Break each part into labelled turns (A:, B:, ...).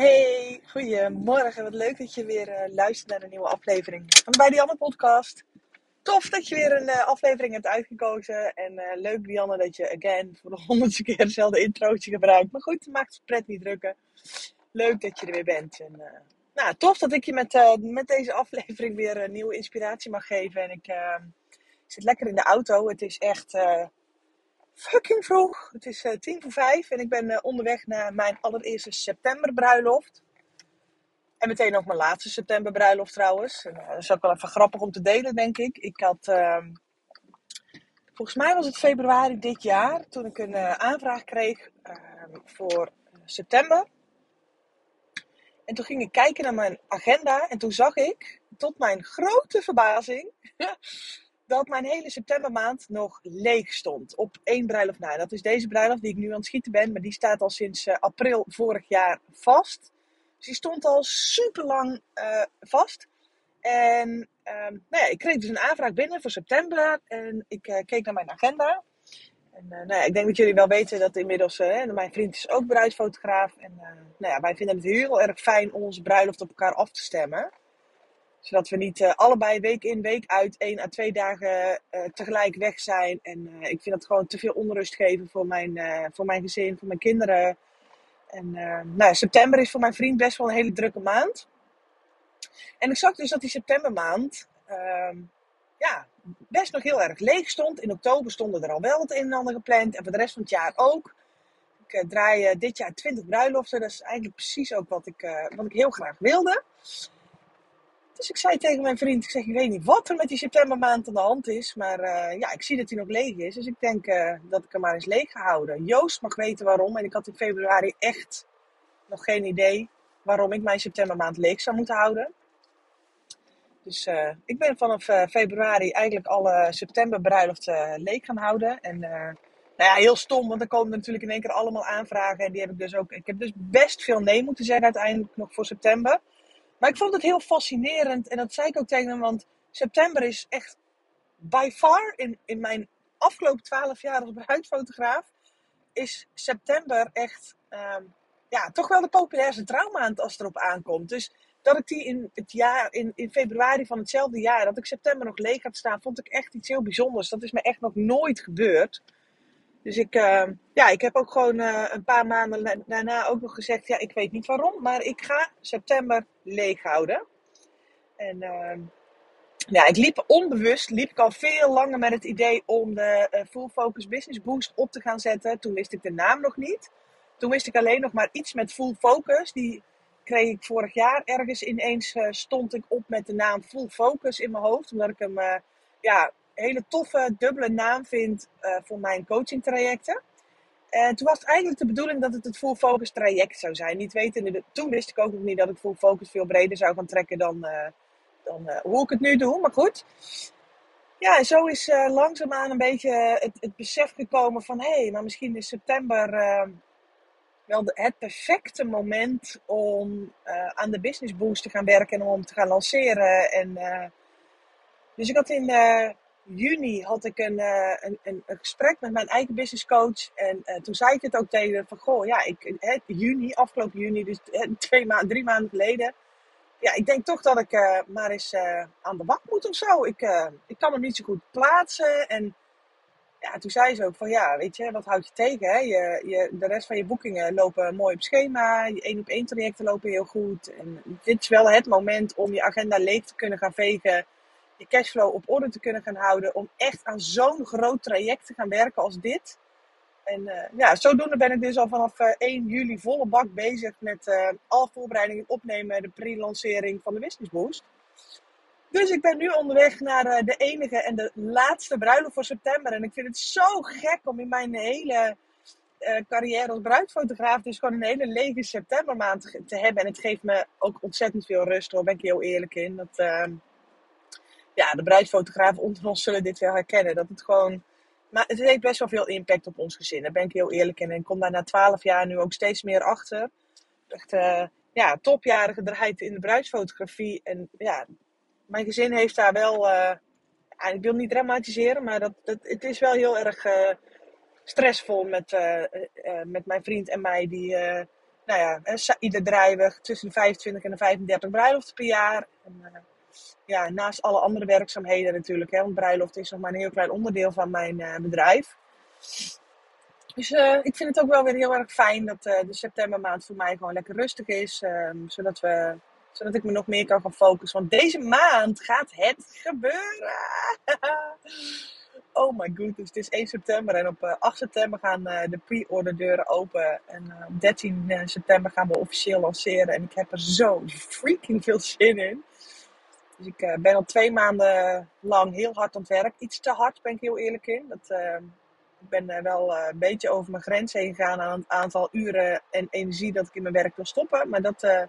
A: Hey, goedemorgen. Wat leuk dat je weer uh, luistert naar een nieuwe aflevering van Bij Dianne podcast. Tof dat je weer een uh, aflevering hebt uitgekozen. En uh, leuk Dianne dat je again voor de honderdste keer dezelfde introotje gebruikt. Maar goed, maakt het pret niet drukken. Leuk dat je er weer bent. En, nou, tof dat ik je met, met deze aflevering weer een nieuwe inspiratie mag geven. En ik zit lekker in de auto. Het is echt fucking vroeg. Het is uh, tien voor vijf en ik ben uh, onderweg naar mijn allereerste septemberbruiloft. En meteen ook mijn laatste septemberbruiloft trouwens. En, uh, dat is ook wel even grappig om te delen, denk ik. Ik had, ehm, volgens mij was het februari dit jaar, toen ik een aanvraag kreeg ehm, voor september. En toen ging ik kijken naar mijn agenda en toen zag ik, tot mijn grote verbazing, dat mijn hele septembermaand nog leeg stond. Op één bruiloft na. Dat is deze bruiloft die ik nu aan het schieten ben. Maar die staat al sinds uh, april vorig jaar vast. Dus die stond al super lang uh, vast. En um, nou ja, ik kreeg dus een aanvraag binnen voor september. En ik uh, keek naar mijn agenda. En nou ja, ik denk dat jullie wel weten dat inmiddels... mijn vriend is ook bruidsfotograaf. En nou ja, wij vinden het heel erg fijn om onze bruiloft op elkaar af te stemmen zodat we niet uh, allebei week in, week uit, één à twee dagen uh, tegelijk weg zijn. En uh, ik vind dat gewoon te veel onrust geven voor mijn, voor mijn gezin, voor mijn kinderen. En nou, september is voor mijn vriend best wel een hele drukke maand. En ik zag dus dat die septembermaand ehm, ja, best nog heel erg leeg stond. In oktober stonden er al wel het een en ander gepland. En voor de rest van het jaar ook. Ik draai dit jaar 20 bruiloften. Dat is eigenlijk precies ook wat ik, wat ik heel graag wilde. Dus ik zei tegen mijn vriend, ik zeg, ik weet niet wat er met die septembermaand aan de hand is. Maar uh, ja, ik zie dat hij nog leeg is. Dus ik denk uh, dat ik hem maar eens leeg ga houden. Joost mag weten waarom. En ik had in februari echt nog geen idee waarom ik mijn septembermaand leeg zou moeten houden. Dus uh, ik ben vanaf februari eigenlijk alle septemberbruiloften leeg gaan houden. En nou ja, heel stom, want dan komen natuurlijk in één keer allemaal aanvragen. En die heb ik dus ook. Ik heb dus best veel nee moeten zeggen uiteindelijk nog voor september. Maar ik vond het heel fascinerend. En dat zei ik ook tegen hem. Want september is echt by far in, in mijn afgelopen twaalf jaar als bruidfotograaf. Is september echt um, ja, toch wel de populairste trouwmaand als het erop aankomt. Dus dat ik die in het jaar, in, in februari van hetzelfde jaar, dat ik september nog leeg had staan, vond ik echt iets heel bijzonders. Dat is me echt nog nooit gebeurd. Dus ik, uh, ja, ik heb ook gewoon uh, een paar maanden daarna ook nog gezegd, ja, ik weet niet waarom, maar ik ga september leeg houden. En uh, ja, ik liep onbewust, liep ik al veel langer met het idee om de uh, Full Focus Business Boost op te gaan zetten. Toen wist ik de naam nog niet. Toen wist ik alleen nog maar iets met Full Focus. Die kreeg ik vorig jaar ergens ineens, stond ik op met de naam Full Focus in mijn hoofd. Omdat ik hem, ja, hele toffe dubbele naam vind uh, voor mijn coaching trajecten. En toen was het eigenlijk de bedoeling dat het het full focus traject zou zijn. Niet weten, toen wist ik ook nog niet dat ik full focus veel breder zou gaan trekken dan, uh, dan uh, hoe ik het nu doe. Maar goed. Ja, en zo is uh, langzaamaan een beetje het, het besef gekomen van hé, hey, maar misschien is september wel de, het perfecte moment om aan de business boost te gaan werken en om te gaan lanceren. En, dus ik had in juni had ik een, uh, een, een, een, gesprek met mijn eigen business coach. En uh, toen zei ik het ook tegen van, goh, ja, ik, juni, afgelopen juni, dus twee maanden, drie maanden geleden. Ja, ik denk toch dat ik uh, maar eens aan de bak moet of zo. Ik, ik kan hem niet zo goed plaatsen. En ja, toen zei ze ook van, ja, weet je, wat houd je tegen? Hè? Je, je, de rest van je boekingen lopen mooi op schema. Je één op één trajecten lopen heel goed. En dit is wel het moment om je agenda leeg te kunnen gaan vegen je cashflow op orde te kunnen gaan houden. Om echt aan zo'n groot traject te gaan werken als dit. En uh, ja, zodoende ben ik dus al vanaf uh, eh, 1 juli volle bak bezig met uh, alle voorbereidingen opnemen. De pre-lancering van de Business Boost. Dus ik ben nu onderweg naar de enige en de laatste bruiloft voor september. En ik vind het zo gek om in mijn hele carrière als bruidfotograaf dus gewoon een hele lege septembermaand te hebben. En het geeft me ook ontzettend veel rust hoor, ben ik heel eerlijk in. Dat, ehm, ja, de bruidsfotografen onder ons zullen dit wel herkennen. Dat het gewoon. Maar het heeft best wel veel impact op ons gezin. Daar ben ik heel eerlijk in. En ik kom daar na twaalf jaar nu ook steeds meer achter. Echt uh, ja, topjaren gedraaid in de bruidsfotografie. En ja, mijn gezin heeft daar wel. Uh, ik wil niet dramatiseren, maar dat, dat, het is wel heel erg uh, stressvol met, met mijn vriend en mij. Die nou ja, ieder drijven tussen de 25 en de 35 bruiloften per jaar. En, eh, ja, naast alle andere werkzaamheden natuurlijk, hè, want bruiloft is nog maar een heel klein onderdeel van mijn eh, bedrijf. Dus eh, ik vind het ook wel weer heel erg fijn dat eh, de septembermaand voor mij gewoon lekker rustig is. ehm, zodat, we, zodat ik me nog meer kan gaan focussen. Want deze maand gaat het gebeuren. oh my goodness, het is 1 september en op eh, 8 september gaan de pre-order deuren open. En op 13 eh, september gaan we officieel lanceren. En ik heb er zo freaking veel zin in. Dus ik eh, ben al twee maanden lang heel hard aan het werk. Iets te hard, ben ik heel eerlijk in. Dat, eh, ik ben eh, wel eh, een beetje over mijn grens heen gegaan aan het aantal uren en energie dat ik in mijn werk wil stoppen. Maar dat, nou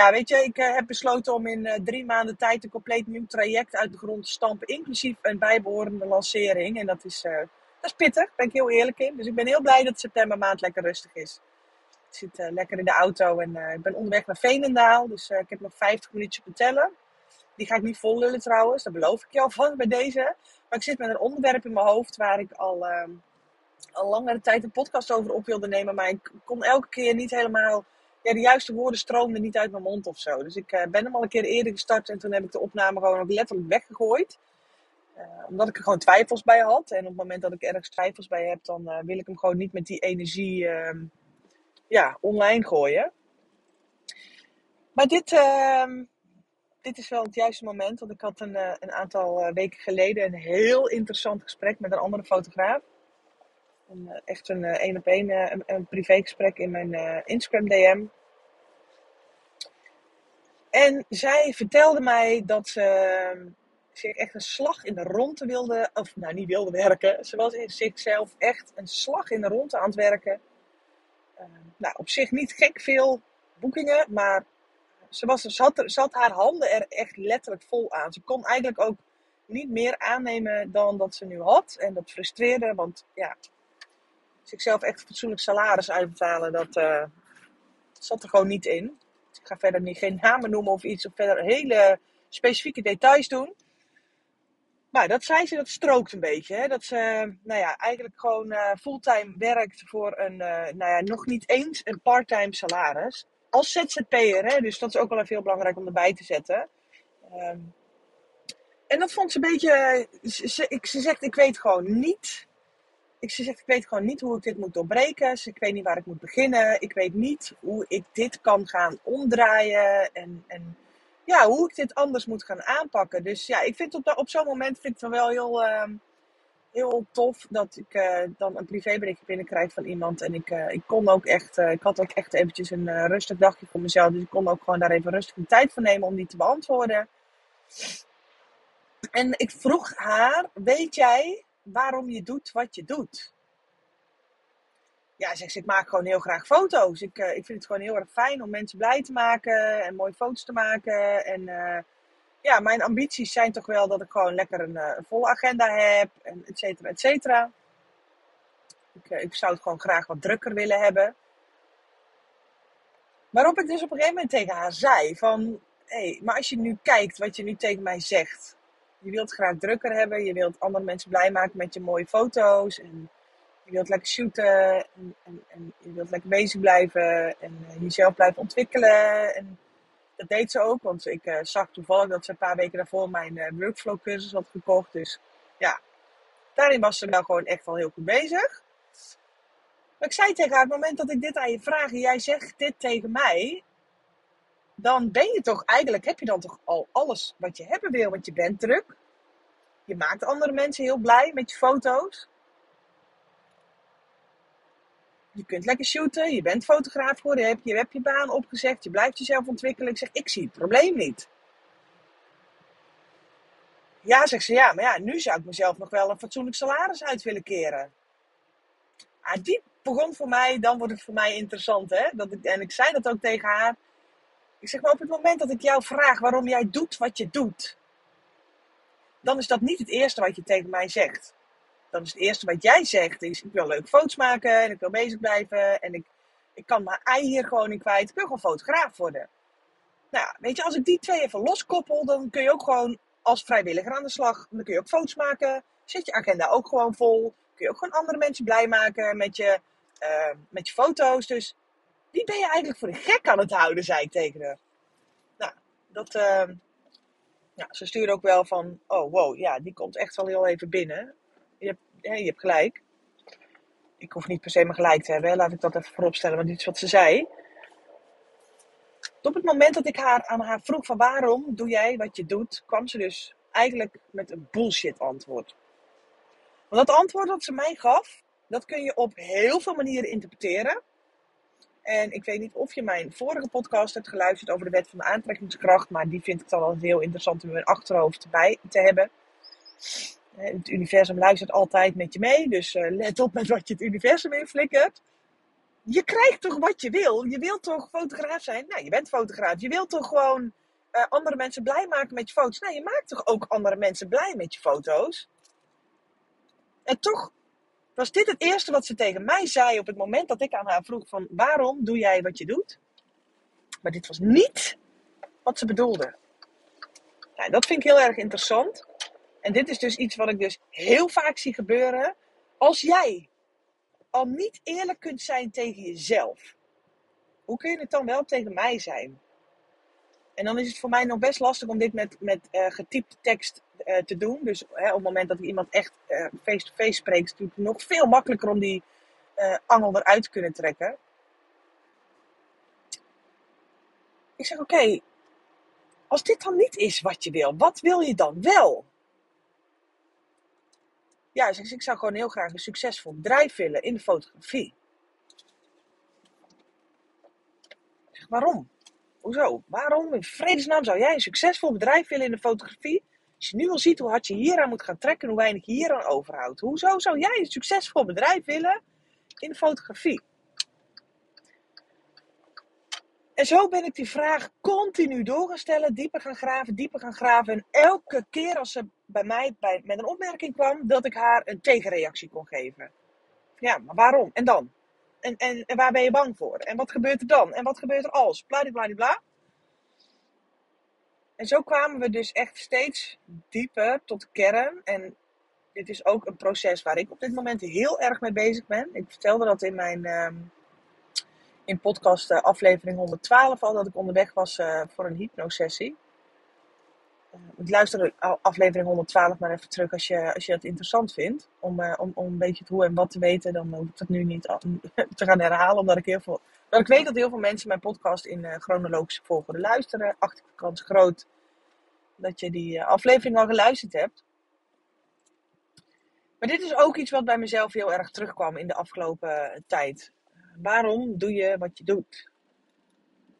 A: ja, weet je, ik heb besloten om in drie maanden tijd een compleet nieuw traject uit de grond te stampen. Inclusief een bijbehorende lancering. En dat is, dat is pittig, ben ik heel eerlijk in. Dus ik ben heel blij dat september maand lekker rustig is. Ik zit lekker in de auto en ik ben onderweg naar Veenendaal. Dus ik heb nog 50 minuutjes te tellen. Die ga ik niet vol lullen trouwens, dat beloof ik je alvast bij deze. Maar ik zit met een onderwerp in mijn hoofd waar ik al, ehm, al langere tijd een podcast over op wilde nemen. Maar ik kon elke keer niet helemaal. Ja, de juiste woorden stroomden niet uit mijn mond of zo. Dus ik eh, ben hem al een keer eerder gestart en toen heb ik de opname gewoon ook letterlijk weggegooid. Eh, omdat ik er gewoon twijfels bij had. En op het moment dat ik ergens twijfels bij heb, dan eh, wil ik hem gewoon niet met die energie ehm, ja, online gooien. Maar dit, ehm, dit is wel het juiste moment. Want ik had een, eh, een aantal eh, weken geleden een heel interessant gesprek met een andere fotograaf. Een, eh, echt een één op één een, een privégesprek in mijn Instagram DM. En zij vertelde mij dat ze zich echt een slag in de ronde wilde, of nou niet wilde werken. Ze was in zichzelf echt een slag in de ronde aan het werken. Nou, op zich niet gek veel boekingen, maar ze, was, haar handen er echt letterlijk vol aan. Ze kon eigenlijk ook niet meer aannemen dan dat ze nu had. En dat frustreerde, want ja, zichzelf echt fatsoenlijk salaris uitbetalen, dat eh, zat er gewoon niet in. Dus ik ga verder niet, geen namen noemen of iets, of verder hele specifieke details doen. Maar dat zei ze, dat strookt een beetje. Hè? Dat ze nou ja, eigenlijk gewoon eh, fulltime werkt voor een, eh, nou ja, nog niet eens een parttime salaris. Als ZZP'er, hè? dus dat is ook wel even heel belangrijk om erbij te zetten. Ehm, en dat vond ze een beetje, ze, ze- zegt, ik weet gewoon niet. Ik, ze zegt, ik weet gewoon niet hoe ik dit moet doorbreken. Ze, ik weet niet waar ik moet beginnen. Ik weet niet hoe ik dit kan gaan omdraaien. En, en ja, hoe ik dit anders moet gaan aanpakken. Dus ja, ik vind op, op zo'n moment vind ik het wel heel, ehm, heel tof dat ik eh, dan een privéberichtje binnenkrijg van iemand. En ik, eh, ik kon ook echt, eh, ik had ook echt eventjes een rustig dagje voor mezelf. Dus ik kon ook gewoon daar even rustig de tijd voor nemen om die te beantwoorden. En ik vroeg haar, weet jij waarom je doet wat je doet? Ja, zegt ze, ik maak gewoon heel graag foto's. Ik, ik vind het gewoon heel erg fijn om mensen blij te maken en mooie foto's te maken. En ja, mijn ambities zijn toch wel dat ik gewoon lekker een, eh, een volle agenda heb, en et cetera, et cetera. Ik, eh, ik zou het gewoon graag wat drukker willen hebben. Waarop ik dus op een gegeven moment tegen haar zei van... Hé, hey, maar als je nu kijkt wat je nu tegen mij zegt. Je wilt graag drukker hebben. Je wilt andere mensen blij maken met je mooie foto's. En je wilt lekker shooten. En, en, en je wilt lekker bezig blijven. En eh, jezelf blijven ontwikkelen. En dat deed ze ook. Want ik eh, zag toevallig dat ze een paar weken daarvoor mijn eh, workflow cursus had gekocht. Dus ja, daarin was ze nou gewoon echt wel heel goed bezig. Maar ik zei tegen haar, op het moment dat ik dit aan je vraag en jij zegt dit tegen mij, dan ben je toch eigenlijk, heb je dan toch al alles wat je hebben wil, want je bent druk. Je maakt andere mensen heel blij met je foto's. Je kunt lekker shooten, je bent fotograaf geworden, je hebt je, je baan opgezegd, je blijft jezelf ontwikkelen. Ik zeg, ik zie het probleem niet. Ja, zegt ze, ja, maar ja, nu zou ik mezelf nog wel een fatsoenlijk salaris uit willen keren. Ah, die begon voor mij, dan wordt het voor mij interessant. Hè? Dat ik, en ik zei dat ook tegen haar. Ik zeg maar, op het moment dat ik jou vraag waarom jij doet wat je doet, dan is dat niet het eerste wat je tegen mij zegt. Dan is het eerste wat jij zegt, is ik wil leuke foto's maken en ik wil bezig blijven en ik, ik kan mijn ei hier gewoon niet kwijt. Ik wil gewoon fotograaf worden. Nou weet je, als ik die twee even loskoppel, dan kun je ook gewoon als vrijwilliger aan de slag. Dan kun je ook foto's maken. Zet je agenda ook gewoon vol. Kun je ook gewoon andere mensen blij maken met je, uh, met je foto's. Dus die ben je eigenlijk voor de gek aan het houden, zei ik tegen haar. Nou, dat, uh, ja, ze stuurde ook wel van, oh wow, ja, die komt echt wel heel even binnen. Je hebt, je hebt gelijk. Ik hoef niet per se mijn gelijk te hebben, laat ik dat even vooropstellen, want dit is wat ze zei. Op het moment dat ik haar, aan haar vroeg van waarom doe jij wat je doet, kwam ze dus eigenlijk met een bullshit antwoord. Want dat antwoord dat ze mij gaf, dat kun je op heel veel manieren interpreteren. En ik weet niet of je mijn vorige podcast hebt geluisterd over de wet van de aantrekkingskracht, maar die vind ik dan altijd heel interessant om in mijn achterhoofd bij te hebben. Het universum luistert altijd met je mee, dus eh, let op met wat je het universum inflikkert. Je krijgt toch wat je wil? Je wilt toch fotograaf zijn? Nou, je bent fotograaf. Je wilt toch gewoon uh, andere mensen blij maken met je foto's? Nou, je maakt toch ook andere mensen blij met je foto's? En toch was dit het eerste wat ze tegen mij zei op het moment dat ik aan haar vroeg van waarom doe jij wat je doet? Maar dit was niet wat ze bedoelde. Nou, dat vind ik heel erg interessant. En dit is dus iets wat ik dus heel vaak zie gebeuren. Als jij al niet eerlijk kunt zijn tegen jezelf, hoe kun je het dan wel tegen mij zijn? En dan is het voor mij nog best lastig om dit met, met uh, getypte tekst uh, te doen. Dus hè, op het moment dat ik iemand echt uh, face-to-face spreekt, is het natuurlijk nog veel makkelijker om die angel eruit te kunnen trekken. Ik zeg: Oké, als dit dan niet is wat je wil, wat wil je dan wel? Ja, dus ik zou gewoon heel graag een succesvol bedrijf willen in de fotografie. Zeg, waarom? Hoezo? Waarom in vredesnaam zou jij een succesvol bedrijf willen in de fotografie? Als je nu al ziet hoe hard je hier aan moet gaan trekken en hoe weinig je hier aan overhoudt. Hoezo zou jij een succesvol bedrijf willen in de fotografie? En zo ben ik die vraag continu door gaan stellen, dieper gaan graven, dieper gaan graven. En elke keer als ze bij mij bij, met een opmerking kwam, dat ik haar een tegenreactie kon geven. Ja, maar waarom? En dan? En, en, en waar ben je bang voor? En wat gebeurt er dan? En wat gebeurt er als? Bladibladibla. En zo kwamen we dus echt steeds dieper tot de kern. En dit is ook een proces waar ik op dit moment heel erg mee bezig ben. Ik vertelde dat in mijn uh, in podcast uh, aflevering 112 al, dat ik onderweg was uh, voor een hypnosessie. Ik luister aflevering 112 maar even terug als je, als je het interessant vindt. Om, om, om een beetje het hoe en wat te weten. Dan hoef ik het nu niet te gaan herhalen. Omdat ik heel veel. Ik weet dat heel veel mensen mijn podcast in chronologische volgorde luisteren. Acht kans groot dat je die aflevering al geluisterd hebt. Maar dit is ook iets wat bij mezelf heel erg terugkwam in de afgelopen tijd. Waarom doe je wat je doet?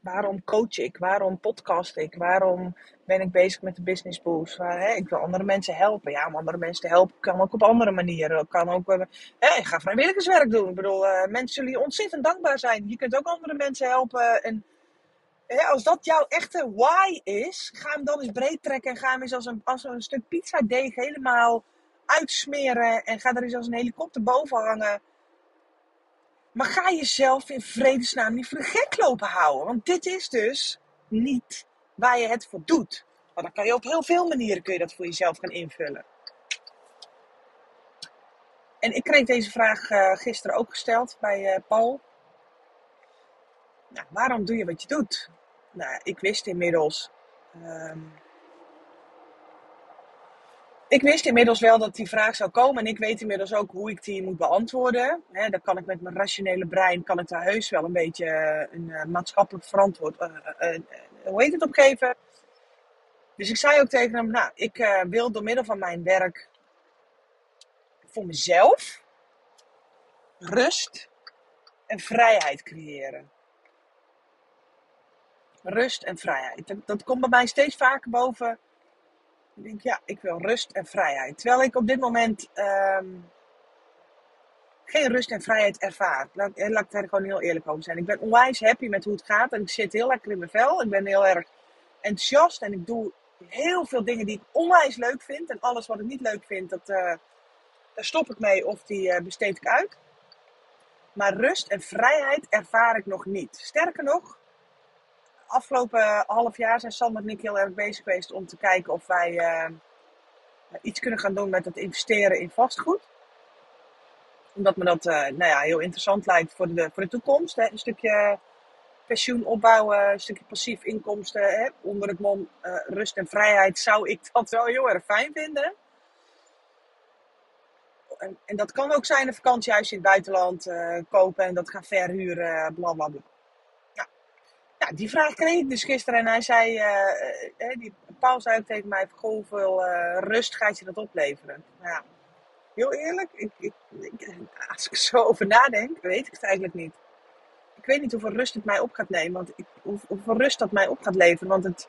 A: waarom coach ik? Waarom podcast ik? Waarom ben ik bezig met de business boost? Hè, ik wil andere mensen helpen. Ja, om andere mensen te helpen kan ook op andere manieren. Kan ook, uh, hè, ik ga vrijwilligerswerk doen. Ik bedoel, uh, mensen zullen je ontzettend dankbaar zijn. Je kunt ook andere mensen helpen. En hè, als dat jouw echte why is, ga hem dan eens breed trekken. En ga hem eens als een, als een stuk pizza deeg helemaal uitsmeren. En ga er eens als een helikopter boven hangen. Maar ga jezelf in vredesnaam niet voor de gek lopen houden. Want dit is dus niet waar je het voor doet. Maar dan kan je op heel veel manieren kun je dat voor jezelf gaan invullen. En ik kreeg deze vraag uh, gisteren ook gesteld bij uh, Paul. Nou, waarom doe je wat je doet? Nou, ik wist inmiddels um, ik wist inmiddels wel dat die vraag zou komen. En ik weet inmiddels ook hoe ik die moet beantwoorden. He, dan kan ik met mijn rationele brein, kan ik daar heus wel een beetje eh, een uh, maatschappelijk verantwoord, uh, hoe heet het, opgeven. Dus ik zei ook tegen hem, nou, ik wil door middel van mijn werk voor mezelf rust en vrijheid creëren. Rust en vrijheid. Dat komt bij mij steeds vaker boven ik denk, ja, ik wil rust en vrijheid. Terwijl ik op dit moment um, geen rust en vrijheid ervaar. Laat, eh, laat ik daar gewoon heel eerlijk over zijn. Ik ben onwijs happy met hoe het gaat. En ik zit heel lekker in mijn vel. Ik ben heel erg enthousiast. En ik doe heel veel dingen die ik onwijs leuk vind. En alles wat ik niet leuk vind, dat, uh, daar stop ik mee of die uh, besteed ik uit. Maar rust en vrijheid ervaar ik nog niet. Sterker nog, afgelopen half jaar zijn Sander en ik heel erg bezig geweest om te kijken of wij uh, iets kunnen gaan doen met het investeren in vastgoed. Omdat me dat uh, nou ja, heel interessant lijkt voor de, voor de toekomst. Hè? Een stukje pensioen opbouwen, een stukje passief inkomsten. Hè, onder het mom eh, rust en vrijheid zou ik dat wel heel erg fijn vinden. En, en dat kan ook zijn een vakantiehuis in het buitenland eh, kopen en dat gaan verhuren, bla bla bla. Ja, die vraag kreeg ik dus gisteren en hij zei, eh, eh, die, Paul zei ook tegen mij, hoeveel eh, rust gaat je dat opleveren? Nou ja, heel eerlijk, ik, ik, als ik er zo over nadenk, weet ik het eigenlijk niet. Ik weet niet hoeveel rust het mij op gaat nemen, want hoeveel rust dat mij op gaat leveren. Want het,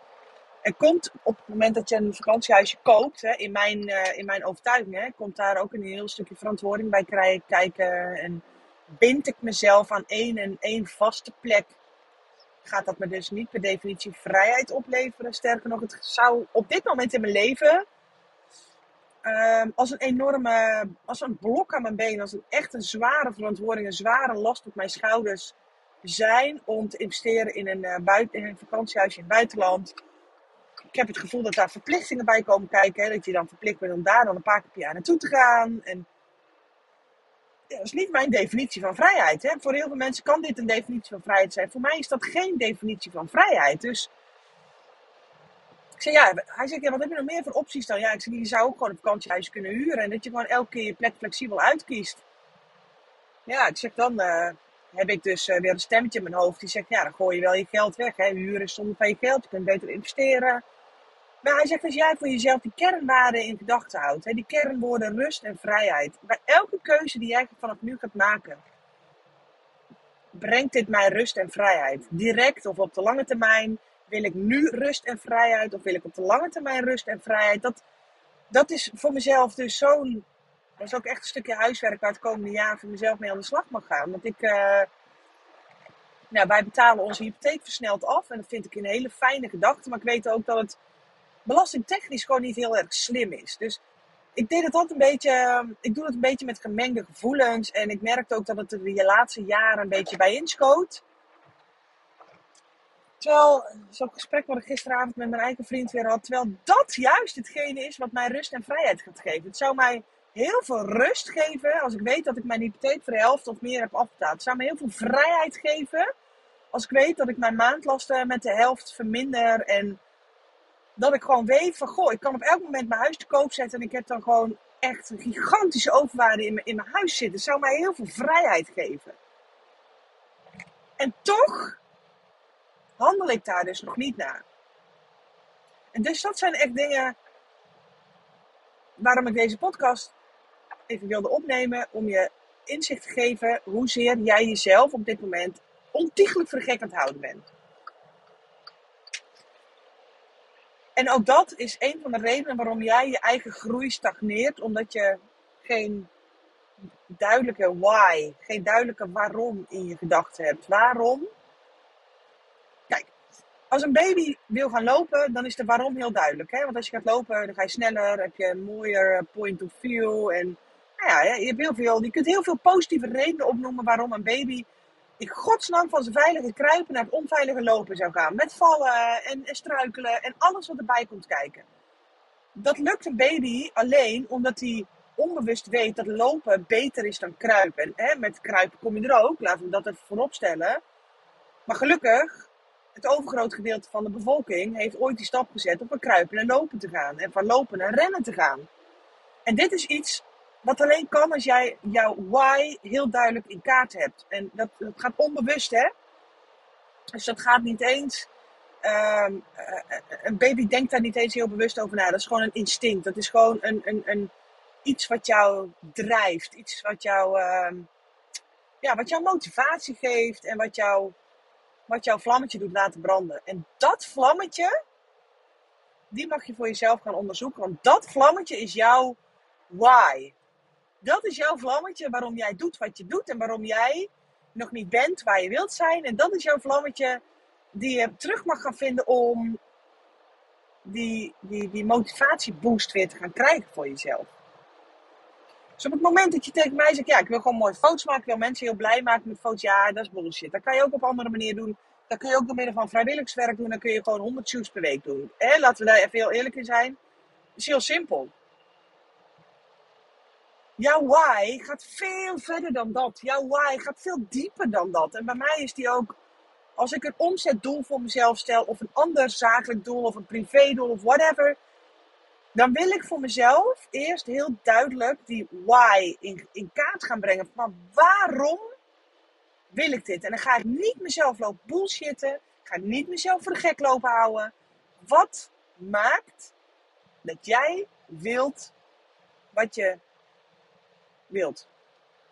A: er komt op het moment dat je een vakantiehuisje koopt, hè, in, mijn, eh, in mijn overtuiging, hè, komt daar ook een heel stukje verantwoording bij krij- kijken. En bind ik mezelf aan één en één vaste plek, gaat dat me dus niet per definitie vrijheid opleveren. Sterker nog, het zou op dit moment in mijn leven ehm, als een enorme, als een blok aan mijn been, als een echt een zware verantwoording, een zware last op mijn schouders zijn om te investeren in een, eh, buiten, in een vakantiehuisje in het buitenland. Ik heb het gevoel dat daar verplichtingen bij komen kijken. Hè, dat je dan verplicht bent om daar dan een paar keer per jaar naartoe te gaan. En dat is niet mijn definitie van vrijheid. Hè. Voor heel veel mensen kan dit een definitie van vrijheid zijn. Voor mij is dat geen definitie van vrijheid. Dus ik zei, ja, hij zegt, ja, wat heb je nog meer voor opties dan? Ja, ik zei, je zou ook gewoon een vakantiehuis kunnen huren. En dat je gewoon elke keer je plek flexibel uitkiest. Ja, ik zeg, dan eh, heb ik dus eh, weer een stemmetje in mijn hoofd. Die zegt, ja, dan gooi je wel je geld weg. Hè. Huren is zonder van je geld. Je kunt beter investeren. Maar hij zegt, als jij voor jezelf die kernwaarden in gedachten houdt. Hè, die kernwoorden rust en vrijheid. Bij elke keuze die jij vanaf nu gaat maken. Brengt dit mij rust en vrijheid? Direct of op de lange termijn? Wil ik nu rust en vrijheid? Of wil ik op de lange termijn rust en vrijheid? Dat, dat is voor mezelf dus zo'n... Dat is ook echt een stukje huiswerk waar het komende jaar voor mezelf mee aan de slag mag gaan. Want ik... eh, nou, wij betalen onze hypotheek versneld af. En dat vind ik een hele fijne gedachte. Maar ik weet ook dat het belastingtechnisch gewoon niet heel erg slim is. Dus ik deed het altijd een beetje, ik doe het een beetje met gemengde gevoelens. En ik merkte ook dat het er de laatste jaren een beetje bij inschoot. Terwijl, zo'n gesprek wat ik gisteravond met mijn eigen vriend weer had. Terwijl dat juist hetgene is wat mij rust en vrijheid gaat geven. Het zou mij heel veel rust geven als ik weet dat ik mijn hypotheek voor de helft of meer heb afbetaald. Het zou mij heel veel vrijheid geven als ik weet dat ik mijn maandlasten met de helft verminder. En dat ik gewoon weet van, goh, ik kan op elk moment mijn huis te koop zetten. En ik heb dan gewoon echt een gigantische overwaarde in mijn, in mijn huis zitten. Het zou mij heel veel vrijheid geven. En toch handel ik daar dus nog niet naar. En dus dat zijn echt dingen waarom ik deze podcast even wilde opnemen. Om je inzicht te geven hoezeer jij jezelf op dit moment ontiegelijk het houden bent. En ook dat is een van de redenen waarom jij je eigen groei stagneert. Omdat je geen duidelijke why, geen duidelijke waarom in je gedachten hebt. Waarom? Kijk, als een baby wil gaan lopen, dan is de waarom heel duidelijk. Hè? Want als je gaat lopen, dan ga je sneller, heb je een mooier point of view. En nou ja, je, hebt heel veel, je kunt heel veel positieve redenen opnoemen waarom een baby in godsnaam van zijn veilige kruipen naar het onveilige lopen zou gaan. Met vallen en, en struikelen en alles wat erbij komt kijken. Dat lukt een baby alleen omdat hij onbewust weet dat lopen beter is dan kruipen. En hè, met kruipen kom je er ook, laten we dat even voorop stellen. Maar gelukkig, het overgrote gedeelte van de bevolking heeft ooit die stap gezet om van kruipen en lopen te gaan. En van lopen naar rennen te gaan. En dit is iets wat alleen kan als jij jouw why heel duidelijk in kaart hebt. En dat, gaat onbewust, hè? Dus dat gaat niet eens. ehm, eh, een baby denkt daar niet eens heel bewust over na. Dat is gewoon een instinct. Dat is gewoon een, een, een, iets wat jou drijft. Iets wat jou, ehm, ja, wat jou motivatie geeft. En wat jou, wat jouw vlammetje doet laten branden. En dat vlammetje, die mag je voor jezelf gaan onderzoeken. Want dat vlammetje is jouw why. Dat is jouw vlammetje waarom jij doet wat je doet en waarom jij nog niet bent waar je wilt zijn. En dat is jouw vlammetje die je terug mag gaan vinden om die, die, die motivatieboost weer te gaan krijgen voor jezelf. Dus op het moment dat je tegen mij zegt, ja, ik wil gewoon mooie foto's maken, ik wil mensen heel blij maken met foto's, ja, dat is bullshit. Dat kan je ook op andere manier doen. Dat kun je ook door middel van vrijwilligerswerk doen. Dan kun je gewoon 100 shoots per week doen. Laten we daar even heel eerlijk in zijn. Het is heel simpel. Jouw why gaat veel verder dan dat. Jouw why gaat veel dieper dan dat. En bij mij is die ook Als ik een omzetdoel voor mezelf stel, of een ander zakelijk doel, of een privédoel, of whatever, dan wil ik voor mezelf eerst heel duidelijk die why in, in kaart gaan brengen. Van waarom wil ik dit? En dan ga ik niet mezelf lopen bullshitten. Ik ga niet mezelf voor de gek lopen houden. Wat maakt dat jij wilt wat je wilt?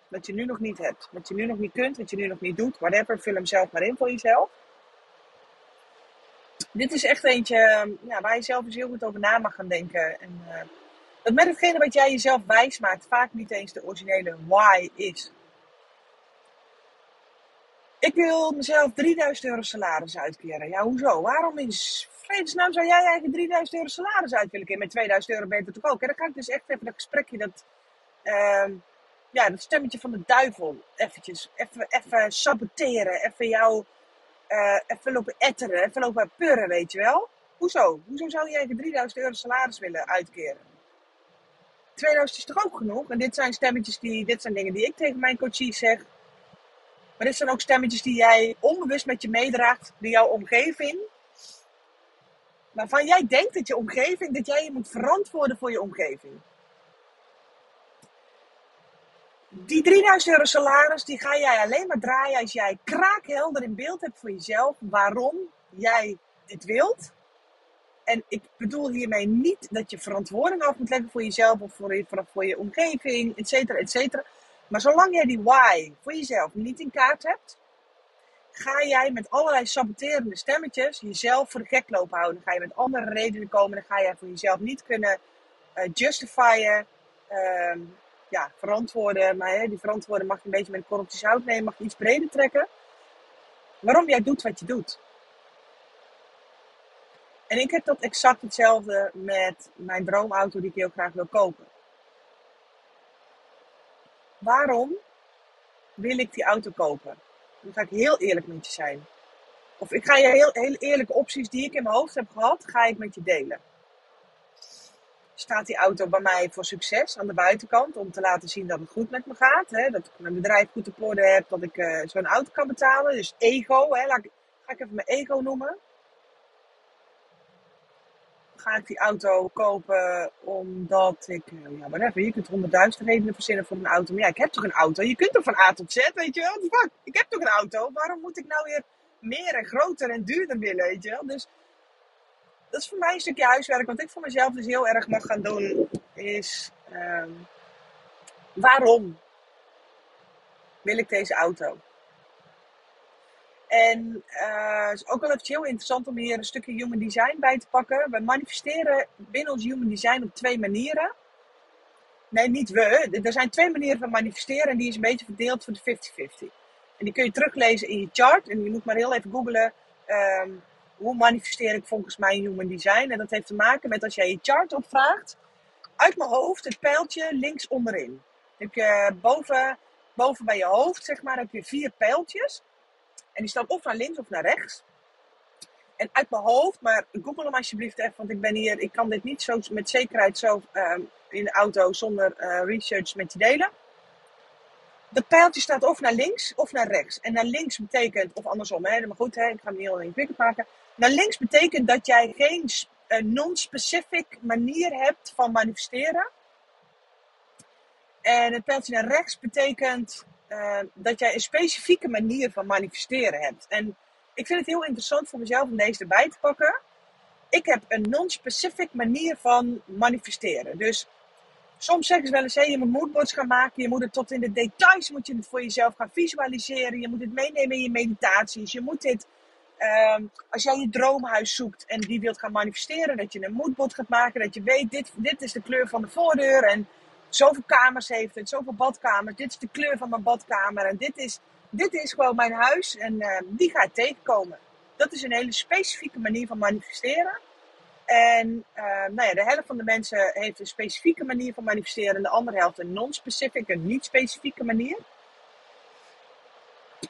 A: Wat je nu nog niet hebt. Wat je nu nog niet kunt, wat je nu nog niet doet. Whatever, vul hem zelf maar in voor jezelf. Dit is echt eentje ja, waar je zelf eens heel goed over na mag gaan denken. En, uh, dat met hetgene wat jij jezelf wijs maakt, vaak niet eens de originele why is. Ik wil mezelf 3000 euro salaris uitkeren. Ja, hoezo? Waarom in vredesnaam zou jij eigenlijk 3000 euro salaris uit willen keren? Met 2000 euro je toch ook? En dan ga ik dus echt even dat gesprekje, dat, uh, ja, dat stemmetje van de duivel, eventjes, even, even saboteren. Even jou, uh, even lopen etteren, even lopen purren, weet je wel? Hoezo? Hoezo zou jij 3000 euro salaris willen uitkeren? 2000 is toch ook genoeg? En dit zijn stemmetjes die, dit zijn dingen die ik tegen mijn coaches zeg. Maar dit zijn ook stemmetjes die jij onbewust met je meedraagt, die jouw omgeving, waarvan jij denkt dat je omgeving, dat jij je moet verantwoorden voor je omgeving. Die 3000 euro salaris, die ga jij alleen maar draaien als jij kraakhelder in beeld hebt voor jezelf waarom jij dit wilt. En ik bedoel hiermee niet dat je verantwoording af moet leggen voor jezelf of voor je, voor je omgeving, et cetera, et cetera. Maar zolang jij die why voor jezelf niet in kaart hebt, ga jij met allerlei saboterende stemmetjes jezelf voor de gek lopen houden. Ga je met andere redenen komen. Dan ga jij voor jezelf niet kunnen uh, ja, verantwoorden. Maar hè, die verantwoorden mag je een beetje met een korreltje zout nemen, mag je iets breder trekken. Waarom jij doet wat je doet. En ik heb dat exact hetzelfde met mijn droomauto die ik heel graag wil kopen. Waarom wil ik die auto kopen? Dan ga ik heel eerlijk met je zijn. Of ik ga je heel, heel eerlijke opties die ik in mijn hoofd heb gehad, ga ik met je delen. Staat die auto bij mij voor succes aan de buitenkant om te laten zien dat het goed met me gaat? Hè? Dat ik mijn bedrijf goed op orde heb, dat ik uh, zo'n auto kan betalen. Dus ego, hè? Ga ik even mijn ego noemen ga ik die auto kopen omdat ik, eh, ja, whatever, je kunt honderdduizend redenen verzinnen voor een auto. Maar ja, ik heb toch een auto? Je kunt toch van A tot Z, weet je wel? Fuck, ik heb toch een auto? Waarom moet ik nou weer meer en groter en duurder willen, weet je wel? Dus dat is voor mij een stukje huiswerk. Wat ik voor mezelf dus heel erg mag gaan doen, is um, waarom wil ik deze auto? En uh, is ook wel even heel interessant om hier een stukje human design bij te pakken. We manifesteren binnen ons human design op twee manieren. Nee, niet we. Er zijn twee manieren van manifesteren en die is een beetje verdeeld voor de 50-50. En die kun je teruglezen in je chart. En je moet maar heel even googlen. Um, hoe manifesteer ik volgens mij human design? En dat heeft te maken met als jij je chart opvraagt. Uit mijn hoofd het pijltje links onderin. Heb je boven, boven bij je hoofd, zeg maar, heb je vier pijltjes. En die staan of naar links of naar rechts. En uit mijn hoofd, maar google hem alsjeblieft even, want ik ben hier, ik kan dit niet zo met zekerheid zo uh, in de auto zonder uh, research met je delen. Dat pijltje staat of naar links of naar rechts. En naar links betekent, of andersom, hè, maar goed, hè, ik ga hem heel ingewikkeld maken. Naar links betekent dat jij geen non-specific manier hebt van manifesteren. En het pijltje naar rechts betekent uh, dat jij een specifieke manier van manifesteren hebt. En ik vind het heel interessant voor mezelf om deze erbij te pakken. Ik heb een non-specific manier van manifesteren. Dus soms zeggen ze wel eens, je moet moodboards gaan maken. Je moet het tot in de details moet je het voor jezelf gaan visualiseren. Je moet het meenemen in je meditaties. Je moet dit, uh, als jij je droomhuis zoekt en die wilt gaan manifesteren, dat je een moodboard gaat maken. Dat je weet, dit, dit is de kleur van de voordeur en zoveel kamers heeft het, zoveel badkamers. Dit is de kleur van mijn badkamer en dit is, dit is gewoon mijn huis en uh, die ga ik tegenkomen. Dat is een hele specifieke manier van manifesteren. En uh, nou ja, de helft van de mensen heeft een specifieke manier van manifesteren en de andere helft een non-specific, een niet-specifieke manier.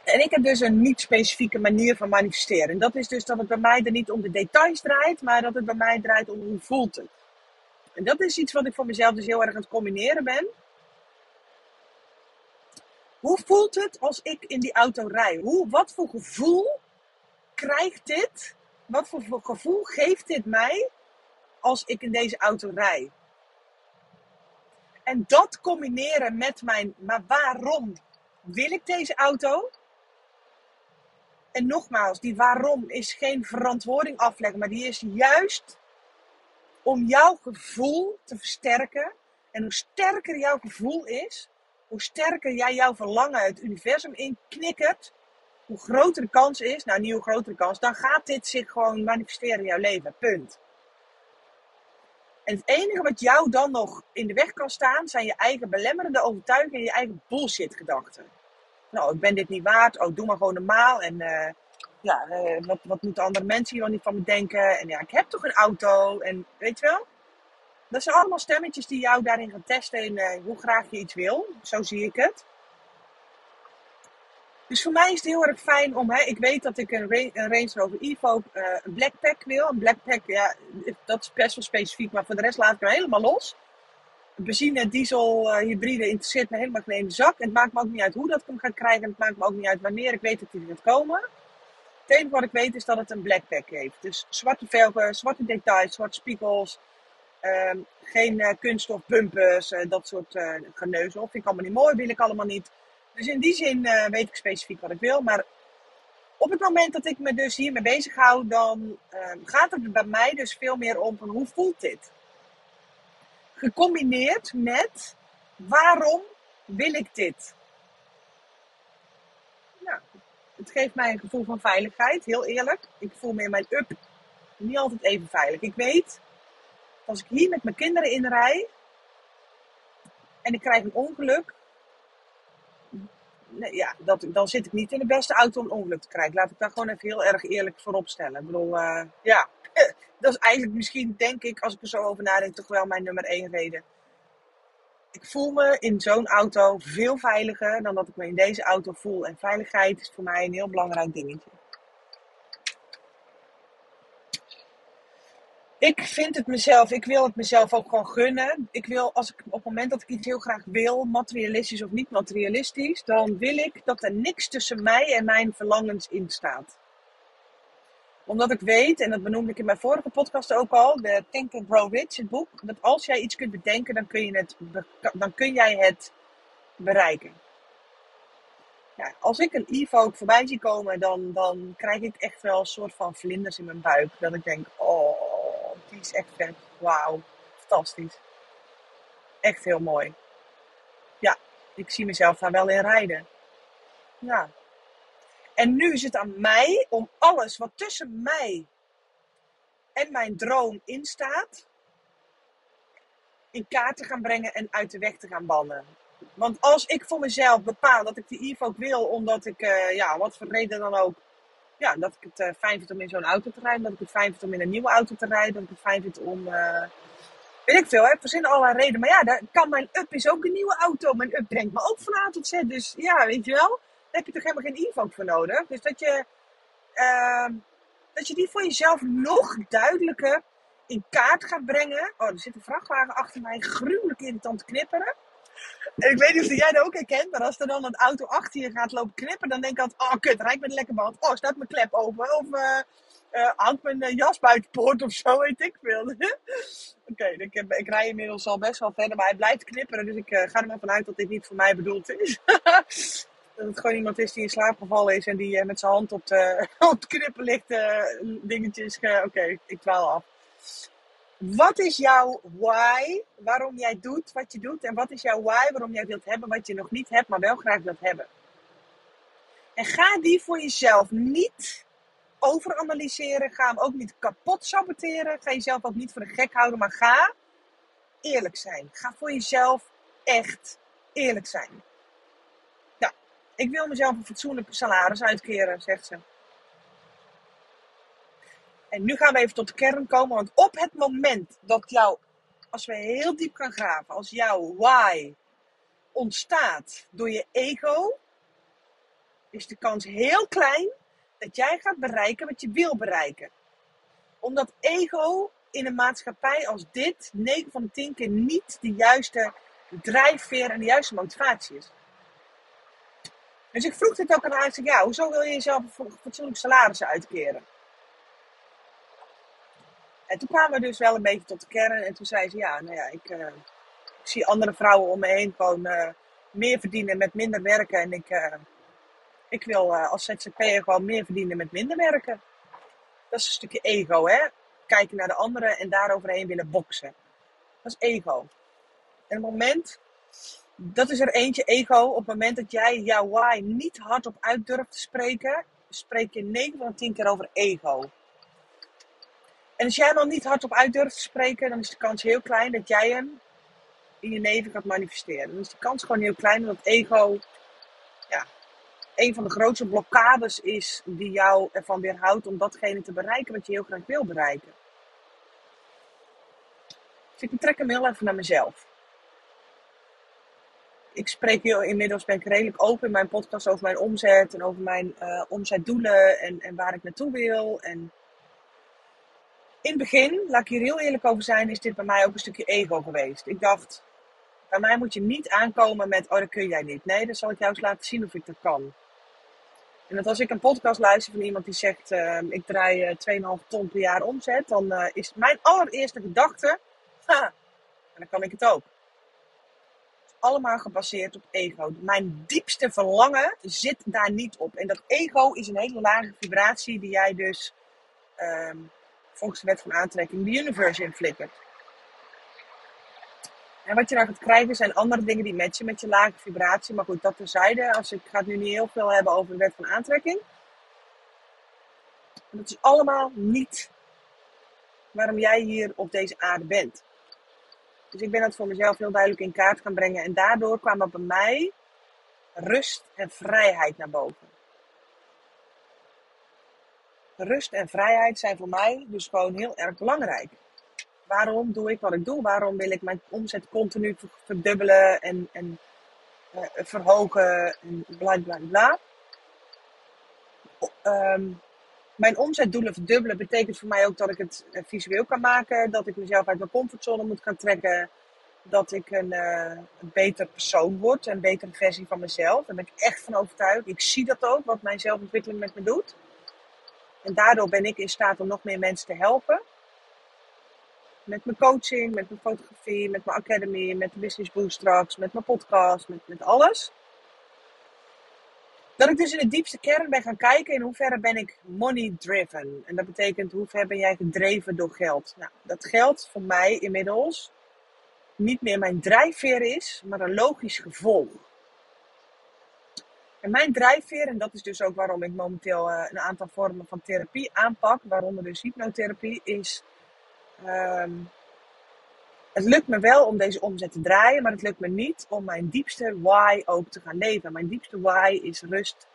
A: En ik heb dus een niet-specifieke manier van manifesteren. En dat is dus dat het bij mij er niet om de details draait, maar dat het bij mij draait om hoe voelt het. En dat is iets wat ik voor mezelf dus heel erg aan het combineren ben. Hoe voelt het als ik in die auto rij? Hoe, wat voor gevoel krijgt dit, wat voor gevoel geeft dit mij als ik in deze auto rij? En dat combineren met mijn, maar waarom wil ik deze auto? En nogmaals, die waarom is geen verantwoording afleggen, maar die is juist om jouw gevoel te versterken. En hoe sterker jouw gevoel is, hoe sterker jij jouw verlangen het universum inknikkert, hoe groter de kans is, nou niet hoe grotere kans, dan gaat dit zich gewoon manifesteren in jouw leven. Punt. En het enige wat jou dan nog in de weg kan staan, zijn je eigen belemmerende overtuigingen en je eigen bullshit gedachten. Nou, ik ben dit niet waard. Oh, doe maar gewoon normaal. En uh, ja, uh, wat, moeten andere mensen hier wel niet van me denken? En ja, ik heb toch een auto. En weet je wel? Dat zijn allemaal stemmetjes die jou daarin gaan testen in uh, hoe graag je iets wil. Zo zie ik het. Dus voor mij is het heel erg fijn om, hè, ik weet dat ik een, een Range Rover uh, een Blackpack wil. Een Blackpack, ja, dat is best wel specifiek, maar voor de rest laat ik hem helemaal los. Benzine, diesel, uh, hybride interesseert me helemaal geen zak. Het maakt me ook niet uit hoe dat ik hem ga krijgen. Het maakt me ook niet uit wanneer ik weet dat er gaat komen. Het enige wat ik weet is dat het een Blackpack heeft. Dus zwarte velgen, zwarte details, zwarte spiegels. Uh, geen uh, kunststof bumpers, dat soort uh, geneuzel. Vind ik allemaal niet mooi, wil ik allemaal niet. Dus in die zin weet ik specifiek wat ik wil. Maar op het moment dat ik me dus hiermee bezig hou, dan uh, gaat het bij mij dus veel meer om hoe voelt dit? Gecombineerd met waarom wil ik dit? Nou, het geeft mij een gevoel van veiligheid, heel eerlijk. Ik voel me in mijn up niet altijd even veilig. Ik weet, als ik hier met mijn kinderen in rij en ik krijg een ongeluk, nee, ja, dat, dan zit ik niet in de beste auto om een ongeluk te krijgen. Laat ik daar gewoon even heel erg eerlijk voor opstellen. Ik bedoel, uh, ja, dat is eigenlijk misschien, denk ik, als ik er zo over nadenk, toch wel mijn nummer één reden. Ik voel me in zo'n auto veel veiliger dan dat ik me in deze auto voel. En veiligheid is voor mij een heel belangrijk dingetje. Ik vind het mezelf, ik wil het mezelf ook gewoon gunnen. Ik wil, als ik op het moment dat ik iets heel graag wil, materialistisch of niet materialistisch, dan wil ik dat er niks tussen mij en mijn verlangens in staat. Omdat ik weet, en dat benoemde ik in mijn vorige podcast ook al, de Think and Grow Rich, het boek, dat als jij iets kunt bedenken, dan kun, je het, dan kun jij het bereiken. Ja, als ik een Evoque voorbij zie komen, dan, dan krijg ik echt wel een soort van vlinders in mijn buik. Dat ik denk, oh, die is echt vet. Wauw, fantastisch. Echt heel mooi. Ja, ik zie mezelf daar wel in rijden. Ja. En nu is het aan mij om alles wat tussen mij en mijn droom in staat, in kaart te gaan brengen en uit de weg te gaan bannen. Want als ik voor mezelf bepaal dat ik die Evoque wil, omdat ik, uh, ja, wat voor reden dan ook, ja, dat ik het uh, fijn vind om in zo'n auto te rijden. Dat ik het fijn vind om in een nieuwe auto te rijden. Dat ik het fijn vind om. Uh, weet ik veel, hè? verzinnen allerlei redenen. Maar ja, daar kan mijn up is ook een nieuwe auto. Mijn up brengt me ook van A tot. Dus ja, weet je wel. Daar heb je toch helemaal geen Evoque voor nodig. Dus dat je. Uh, dat je die voor jezelf nog duidelijker in kaart gaat brengen. Oh, er zit een vrachtwagen achter mij gruwelijk irritant knipperen. Ik weet niet of jij dat ook herkent, maar als er dan een auto achter je gaat lopen knippen, dan denk ik altijd, oh kut, rijd met een lekker band. Oh, staat mijn klep open. Of uh, hangt mijn uh, jas buiten poort of zo, weet ik veel. Oké, ik, ik rij inmiddels al best wel verder, maar hij blijft knipperen. Dus ik ga er maar vanuit dat dit niet voor mij bedoeld is. dat het gewoon iemand is die in slaap gevallen is en die met zijn hand op de, op de knippen ligt, dingetjes. Oké, ik dwaal af. Wat is jouw why? Waarom jij doet wat je doet? En wat is jouw why? Waarom jij wilt hebben wat je nog niet hebt, maar wel graag wilt hebben? En ga die voor jezelf niet overanalyseren. Ga hem ook niet kapot saboteren. Ga jezelf ook niet voor de gek houden, maar ga eerlijk zijn. Ga voor jezelf echt eerlijk zijn. Ja, ik wil mezelf een fatsoenlijk salaris uitkeren, zegt ze. En nu gaan we even tot de kern komen. Want op het moment dat jouw, als we heel diep gaan graven, als jouw why ontstaat door je ego, is de kans heel klein dat jij gaat bereiken wat je wil bereiken. Omdat ego in een maatschappij als dit 9 van de 10 keer niet de juiste drijfveer en de juiste motivatie is. Dus ik vroeg dit ook aan haar. Ik ja, hoezo wil je jezelf een fatsoenlijk salaris uitkeren? En toen kwamen we dus wel een beetje tot de kern. En toen zei ze, ja, nou ja, ik, uh, ik zie andere vrouwen om me heen gewoon meer verdienen met minder werken. En ik, uh, ik wil als ZZP'er gewoon meer verdienen met minder werken. Dat is een stukje ego, hè? Kijken naar de anderen en daaroverheen willen boksen. Dat is ego. En op het moment, dat is er eentje ego, op het moment dat jij jouw why niet hardop uit durft te spreken, spreek je 9 van de 10 keer over ego. En als jij dan niet hardop uit durft te spreken, dan is de kans heel klein dat jij hem in je leven gaat manifesteren. Dan is de kans gewoon heel klein dat ego ja, een van de grootste blokkades is die jou ervan weerhoudt om datgene te bereiken wat je heel graag wil bereiken. Dus ik betrek hem heel even naar mezelf. Ik spreek heel, inmiddels ben ik redelijk open in mijn podcast over mijn omzet en over mijn uh, omzetdoelen en, en waar ik naartoe wil. En in het begin, laat ik hier heel eerlijk over zijn, is dit bij mij ook een stukje ego geweest. Ik dacht, bij mij moet je niet aankomen met, oh dat kun jij niet. Nee, dan zal ik jou eens laten zien of ik dat kan. En dat als ik een podcast luister van iemand die zegt, uh, ik draai 2,5 eh, ton per jaar omzet, dan uh, is mijn allereerste gedachte, ha, en dan kan ik het ook. allemaal gebaseerd op ego. Mijn diepste verlangen zit daar niet op. En dat ego is een hele lage vibratie die jij dus um, volgens wet van aantrekking de universe inflikkert. En wat je dan gaat krijgen zijn andere dingen die matchen met je lage vibratie. Maar goed, dat terzijde. Als ik ga het nu niet heel veel hebben over de wet van aantrekking. Dat is allemaal niet waarom jij hier op deze aarde bent. Dus ik ben dat voor mezelf heel duidelijk in kaart gaan brengen. En daardoor kwam er bij mij rust en vrijheid naar boven rust en vrijheid zijn voor mij dus gewoon heel erg belangrijk. Waarom doe ik wat ik doe? Waarom wil ik mijn omzet continu verdubbelen en, en uh, verhogen en bla bla bla? Um, mijn omzetdoelen verdubbelen betekent voor mij ook dat ik het uh, visueel kan maken, dat ik mezelf uit mijn comfortzone moet gaan trekken, dat ik een, uh, een beter persoon word, een betere versie van mezelf. Daar ben ik echt van overtuigd. Ik zie dat ook, wat mijn zelfontwikkeling met me doet. En daardoor ben ik in staat om nog meer mensen te helpen. Met mijn coaching, met mijn fotografie, met mijn academy, met de Business Boost straks, met mijn podcast, met, met alles. Dat ik dus in de diepste kern ben gaan kijken in hoeverre ben ik money driven. En dat betekent hoe ver ben jij gedreven door geld. Nou, dat geld voor mij inmiddels niet meer mijn drijfveer is, maar een logisch gevolg. En mijn drijfveer, en dat is dus ook waarom ik momenteel uh, een aantal vormen van therapie aanpak, waaronder dus hypnotherapie, is. Um, het lukt me wel om deze omzet te draaien, maar het lukt me niet om mijn diepste why ook te gaan leven. Mijn diepste why is rust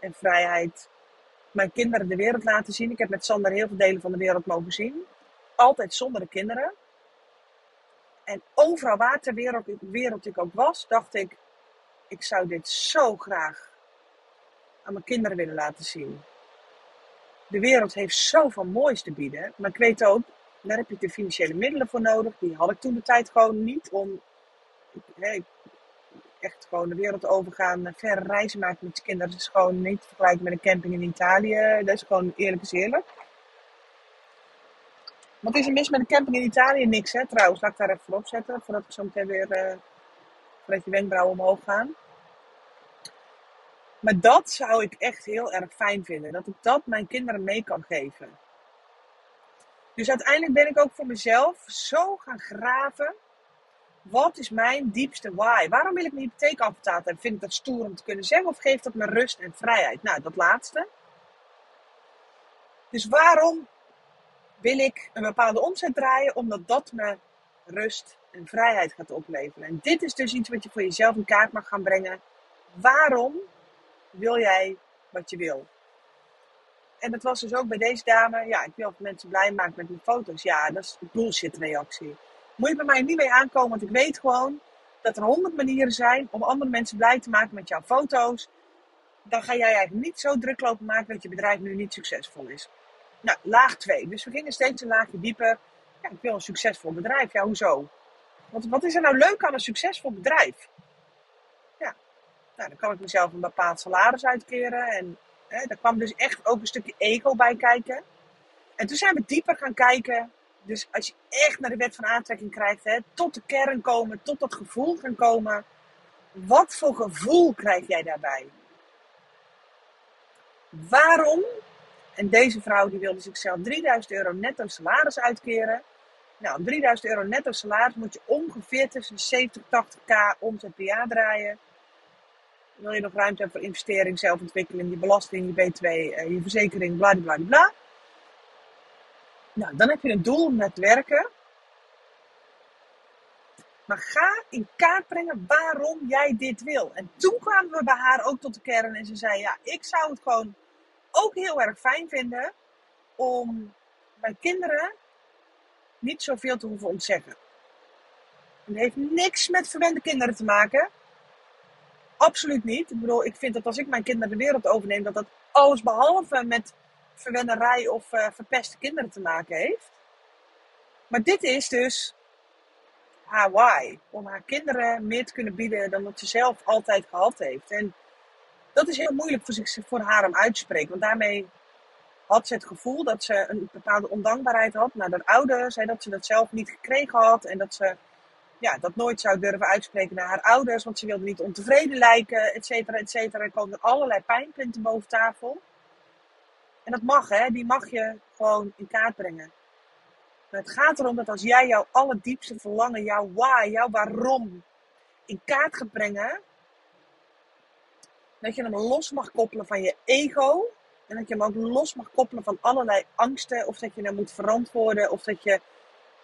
A: en vrijheid. Mijn kinderen de wereld laten zien. Ik heb met Sander heel veel delen van de wereld mogen zien. Altijd zonder de kinderen. En overal waar ter wereld, wereld ik ook was, dacht ik, ik zou dit zo graag aan mijn kinderen willen laten zien. De wereld heeft zoveel moois te bieden. Maar ik weet ook, daar heb je de financiële middelen voor nodig. Die had ik toen de tijd gewoon niet om echt gewoon de wereld overgaan, verre reizen maken met je kinderen. Dat is gewoon niet te vergelijken met een camping in Italië. Dat is gewoon eerlijk is eerlijk. Wat is er mis met een camping in Italië? Niks hè, trouwens. Laat ik daar even voor opzetten, voordat ik zo meteen weer, uh, voordat je wenkbrauwen omhoog gaan. Maar dat zou ik echt heel erg fijn vinden. Dat ik dat mijn kinderen mee kan geven. Dus uiteindelijk ben ik ook voor mezelf zo gaan graven. Wat is mijn diepste why? Waarom wil ik hypotheek afbetaald hebben? Vind ik dat stoer om te kunnen zeggen? Of geeft dat me rust en vrijheid? Nou, dat laatste. Dus waarom wil ik een bepaalde omzet draaien? Omdat dat me rust en vrijheid gaat opleveren. En dit is dus iets wat je voor jezelf in kaart mag gaan brengen. Waarom wil jij wat je wil? En dat was dus ook bij deze dame. Ja, ik wil mensen blij maken met mijn foto's. Ja, dat is een bullshit reactie. Moet je bij mij niet mee aankomen, want ik weet gewoon dat er honderd manieren zijn om andere mensen blij te maken met jouw foto's. Dan ga jij eigenlijk niet zo druk lopen maken dat je bedrijf nu niet succesvol is. Nou, laag 2. Dus we gingen steeds een laagje dieper. Ja, ik wil een succesvol bedrijf. Ja, hoezo? Want wat is er nou leuk aan een succesvol bedrijf? Nou, dan kan ik mezelf een bepaald salaris uitkeren. En hè, daar kwam dus echt ook een stukje ego bij kijken. En toen zijn we dieper gaan kijken. Dus als je echt naar de wet van aantrekking krijgt, hè, tot de kern komen, tot dat gevoel gaan komen. Wat voor gevoel krijg jij daarbij? Waarom? En deze vrouw die wilde zichzelf 3000 euro netto salaris uitkeren. Nou, 3000 euro netto salaris moet je ongeveer tussen de 70 en 80k omzet per jaar draaien. Wil je nog ruimte hebben voor investering, zelfontwikkeling, je belasting, je B2, eh, je verzekering, bla bla bla. Nou, dan heb je een doel met werken. Maar ga in kaart brengen waarom jij dit wil. En toen kwamen we bij haar ook tot de kern en ze zei: Ja, ik zou het gewoon ook heel erg fijn vinden om mijn kinderen niet zoveel te hoeven ontzeggen. Het heeft niks met verwende kinderen te maken. Absoluut niet. Ik bedoel, ik vind dat als ik mijn kinderen de wereld overneem, dat dat alles behalve met verwennerij of uh, verpeste kinderen te maken heeft. Maar dit is dus haar why. Om haar kinderen meer te kunnen bieden dan wat ze zelf altijd gehad heeft. En dat is heel moeilijk voor, zich, voor haar om uit te spreken. Want daarmee had ze het gevoel dat ze een bepaalde ondankbaarheid had naar haar ouders. Hè, dat ze dat zelf niet gekregen had. En dat ze ja, dat nooit zou durven uitspreken naar haar ouders. Want ze wilde niet ontevreden lijken, et cetera, et cetera. Er komen allerlei pijnpunten boven tafel. En dat mag, hè. Die mag je gewoon in kaart brengen. Maar het gaat erom dat als jij jouw allerdiepste verlangen, jouw why, jouw waarom in kaart gaat brengen, dat je hem los mag koppelen van je ego. En dat je hem ook los mag koppelen van allerlei angsten. Of dat je hem moet verantwoorden. Of dat je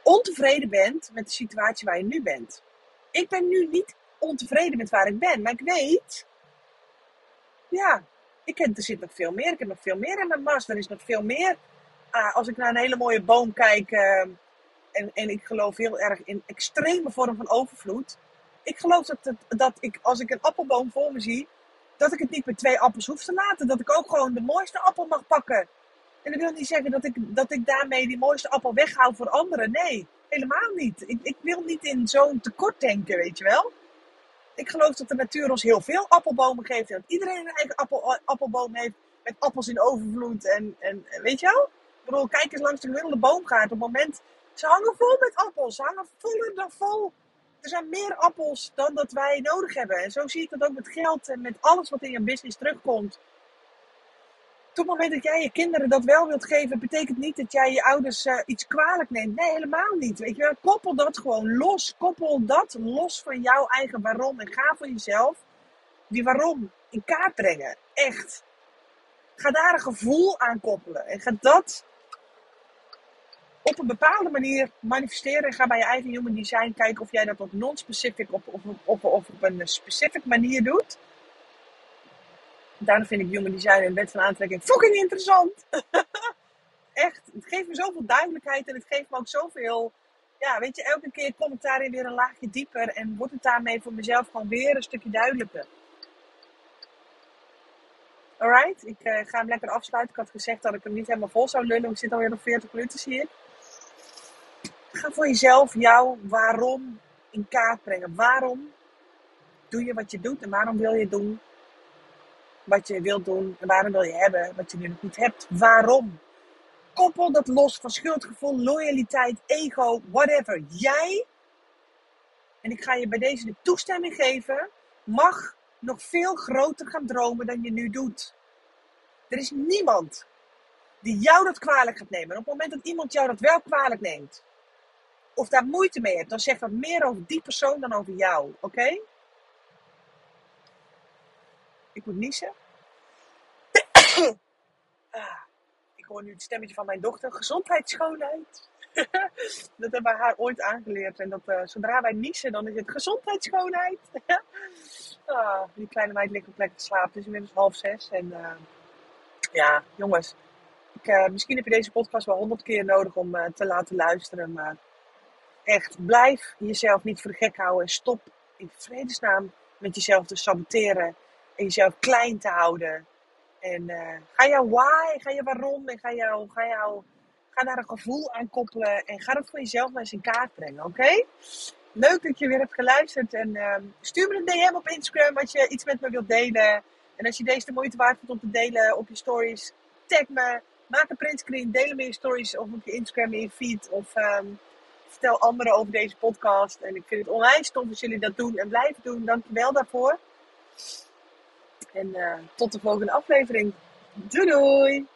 A: ontevreden bent met de situatie waar je nu bent. Ik ben nu niet ontevreden met waar ik ben. Maar ik weet. Ja, ik ken, er zit nog veel meer. Ik heb nog veel meer in mijn mast. Er is nog veel meer. Ah, als ik naar een hele mooie boom kijk. Uh, en, en ik geloof heel erg in extreme vorm van overvloed. Ik geloof dat, dat ik, als ik een appelboom voor me zie dat ik het niet met twee appels hoef te laten. Dat ik ook gewoon de mooiste appel mag pakken. En dat wil niet zeggen dat ik, dat ik daarmee die mooiste appel weghaal voor anderen. Nee, helemaal niet. Ik, ik wil niet in zo'n tekort denken, weet je wel. Ik geloof dat de natuur ons heel veel appelbomen geeft. En dat iedereen een eigen appel, appelboom heeft. Met appels in overvloed. En, en weet je wel? Ik bedoel, kijk eens langs de gemiddelde boomgaard. Op het moment, ze hangen vol met appels. Ze hangen voller dan vol er zijn meer appels dan dat wij nodig hebben. En zo zie ik dat ook met geld en met alles wat in je business terugkomt. Op het moment dat jij je kinderen dat wel wilt geven, betekent niet dat jij je ouders uh, iets kwalijk neemt. Nee, helemaal niet. Weet je, koppel dat gewoon los. Koppel dat los van jouw eigen waarom. En ga voor jezelf die waarom in kaart brengen. Echt. Ga daar een gevoel aan koppelen. En ga dat op een bepaalde manier manifesteren. Ga bij je eigen human design kijken of jij dat op non-specific of, of op een specific manier doet. Daarom vind ik human design en wet van aantrekking fucking interessant. Echt, het geeft me zoveel duidelijkheid en het geeft me ook zoveel. Ja, weet je, elke keer kom ik daarin weer een laagje dieper en wordt het daarmee voor mezelf gewoon weer een stukje duidelijker. Alright, ik uh, ga hem lekker afsluiten. Ik had gezegd dat ik hem niet helemaal vol zou lullen. We zitten alweer op 40 minuten, ik. Ga voor jezelf jouw waarom in kaart brengen. Waarom doe je wat je doet en waarom wil je doen wat je wilt doen en waarom wil je hebben wat je nu nog niet hebt. Waarom? Koppel dat los van schuldgevoel, loyaliteit, ego, whatever. Jij, en ik ga je bij deze de toestemming geven, mag nog veel groter gaan dromen dan je nu doet. Er is niemand die jou dat kwalijk gaat nemen. En op het moment dat iemand jou dat wel kwalijk neemt, of daar moeite mee hebt, dan zegt dat meer over die persoon dan over jou. Oké? Ik moet niezen. ah, ik hoor nu het stemmetje van mijn dochter. Gezondheidsschoonheid. dat hebben we haar ooit aangeleerd. En dat uh, zodra wij niezen, dan is het gezondheidsschoonheid. ah, die kleine meid ligt op lekker te slapen. Het is inmiddels half zes. En uh, ja, jongens. Ik, uh, misschien heb je deze podcast wel honderd keer nodig om te laten luisteren. Maar echt, blijf jezelf niet voor de gek houden. En stop in vredesnaam met jezelf te saboteren. En jezelf klein te houden. En uh, ga jouw why, ga je waarom en ga, jou, ga, jou, ga daar een gevoel aan koppelen. En ga dat voor jezelf maar eens in kaart brengen, oké? leuk dat je weer hebt geluisterd. En ehm, stuur me een DM op Instagram als je iets met me wilt delen. En als je deze de moeite waard vindt om te delen op je stories, tag me. Maak een printscreen, deel hem in je stories of op je Instagram in je feed. Of ehm, vertel anderen over deze podcast. En ik vind het onwijs tof als jullie dat doen en blijven doen. Dankjewel daarvoor. En uh, tot de volgende aflevering. Doei doei!